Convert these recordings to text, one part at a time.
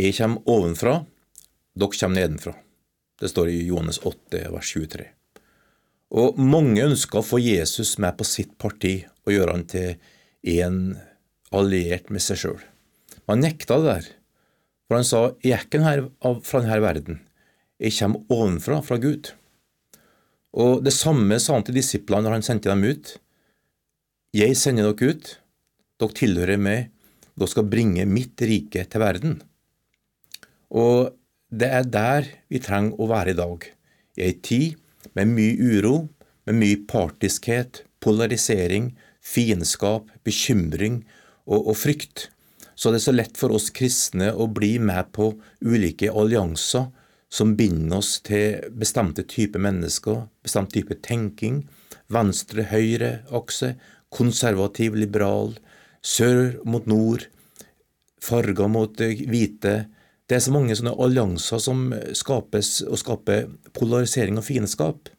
Jeg kommer ovenfra, dere kommer nedenfra. Det står i Johannes 8, vers 23. Og mange ønsker å få Jesus med på sitt parti og gjøre han til en alliert med seg sjøl. Han nekta det der, for han sa jeg er ikke her, fra denne verden, jeg kommer ovenfra, fra Gud. Og Det samme sa han til disiplene når han sendte dem ut. Jeg sender dere ut, dere tilhører meg, dere skal bringe mitt rike til verden. Og det er der vi trenger å være i dag, i ei tid med mye uro, med mye partiskhet, polarisering, fiendskap, bekymring og, og, frykt. Så det er så lett for oss kristne å bli med på ulike allianser som binder oss til bestemte typer mennesker, bestemt type tenking, venstre-høyre-akse, konservativ, liberal, sør mot nord, farger mot hvite. Det er så mange sånne allianser som skapes og skaper polarisering og fiendskap.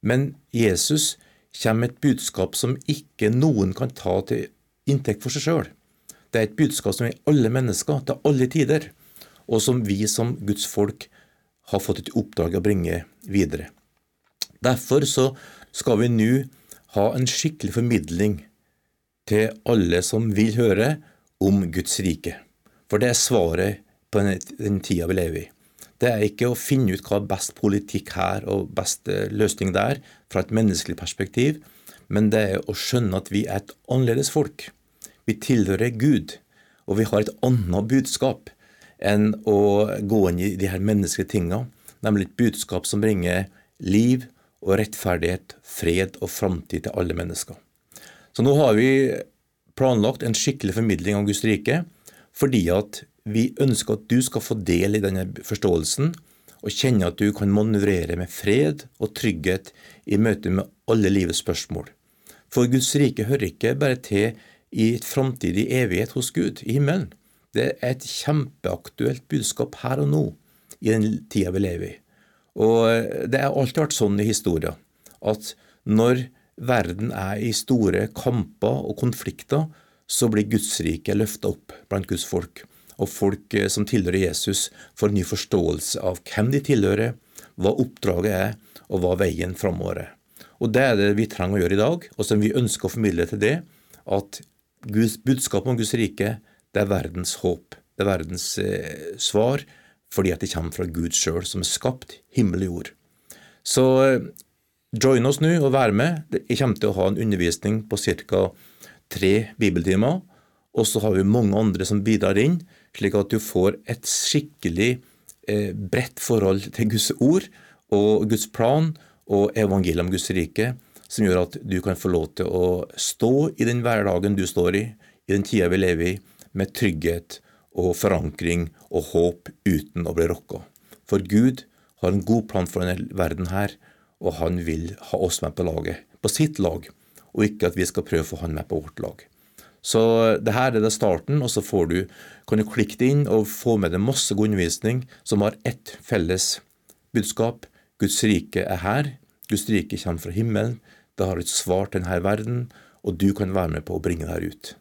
Men Jesus kommer med et budskap som ikke noen kan ta til inntekt for seg sjøl. Det er et budskap som er alle mennesker, til alle tider, og som vi som Guds folk har fått et oppdrag å bringe videre. Derfor så skal vi nå ha en skikkelig formidling til alle som vil høre om Guds rike. For det er svaret på den, den tida vi lever i. Det er ikke å finne ut hva er best politikk her og best eh, løsning der, fra et menneskelig perspektiv, men det er å skjønne at vi er et annerledes folk. Vi tilhører Gud, og vi har et annet budskap enn å gå inn i de her menneskelige tinga, nemlig et budskap som bringer liv og rettferdighet, fred og framtid til alle mennesker. Så nå har vi planlagt en skikkelig formidling av Guds rike, fordi at vi ønsker at du skal få del i denne forståelsen, og kjenne at du kan manøvrere med fred og trygghet i møte med alle livets spørsmål. For Guds rike hører ikke bare til i et framtidig evighet hos Gud i himmelen. Det er et kjempeaktuelt budskap her og nå, i den tida vi lever i. Og det har alltid vært sånn i historien at når verden er i store kamper og konflikter, så blir Guds rike løfta opp blant Guds folk. Og folk eh, som tilhører Jesus, får ny forståelse av hvem de tilhører, hva oppdraget er, og hva veien framover er. Og Det er det vi trenger å gjøre i dag, og som vi ønsker å formidle til det, at Guds budskap om Guds rike det er verdens håp. Det er verdens eh, svar, fordi at det kommer fra Gud sjøl, som er skapt himmel og jord. Så eh, Join oss nå og vær med. Jeg kommer til å ha en undervisning på ca. tre bibeltimer. Og så har vi mange andre som bidrar inn, slik at du får et skikkelig eh, bredt forhold til Guds ord og Guds plan og evangeliet om Guds rike, som gjør at du kan få lov til å stå i den hverdagen du står i, i den tida vi lever i, med trygghet og forankring og håp uten å bli rokka. For Gud har en god plan for denne verden her, og han vil ha oss med på laget, på sitt lag, og ikke at vi skal prøve å få han med på vårt lag. Så det her er det starten, og så du, kan du klikke det inn og få med deg masse god undervisning som har ett felles budskap. Guds rike er her. Guds rike kommer fra himmelen. Det har et svar til denne verden, og du kan være med på å bringe det her ut.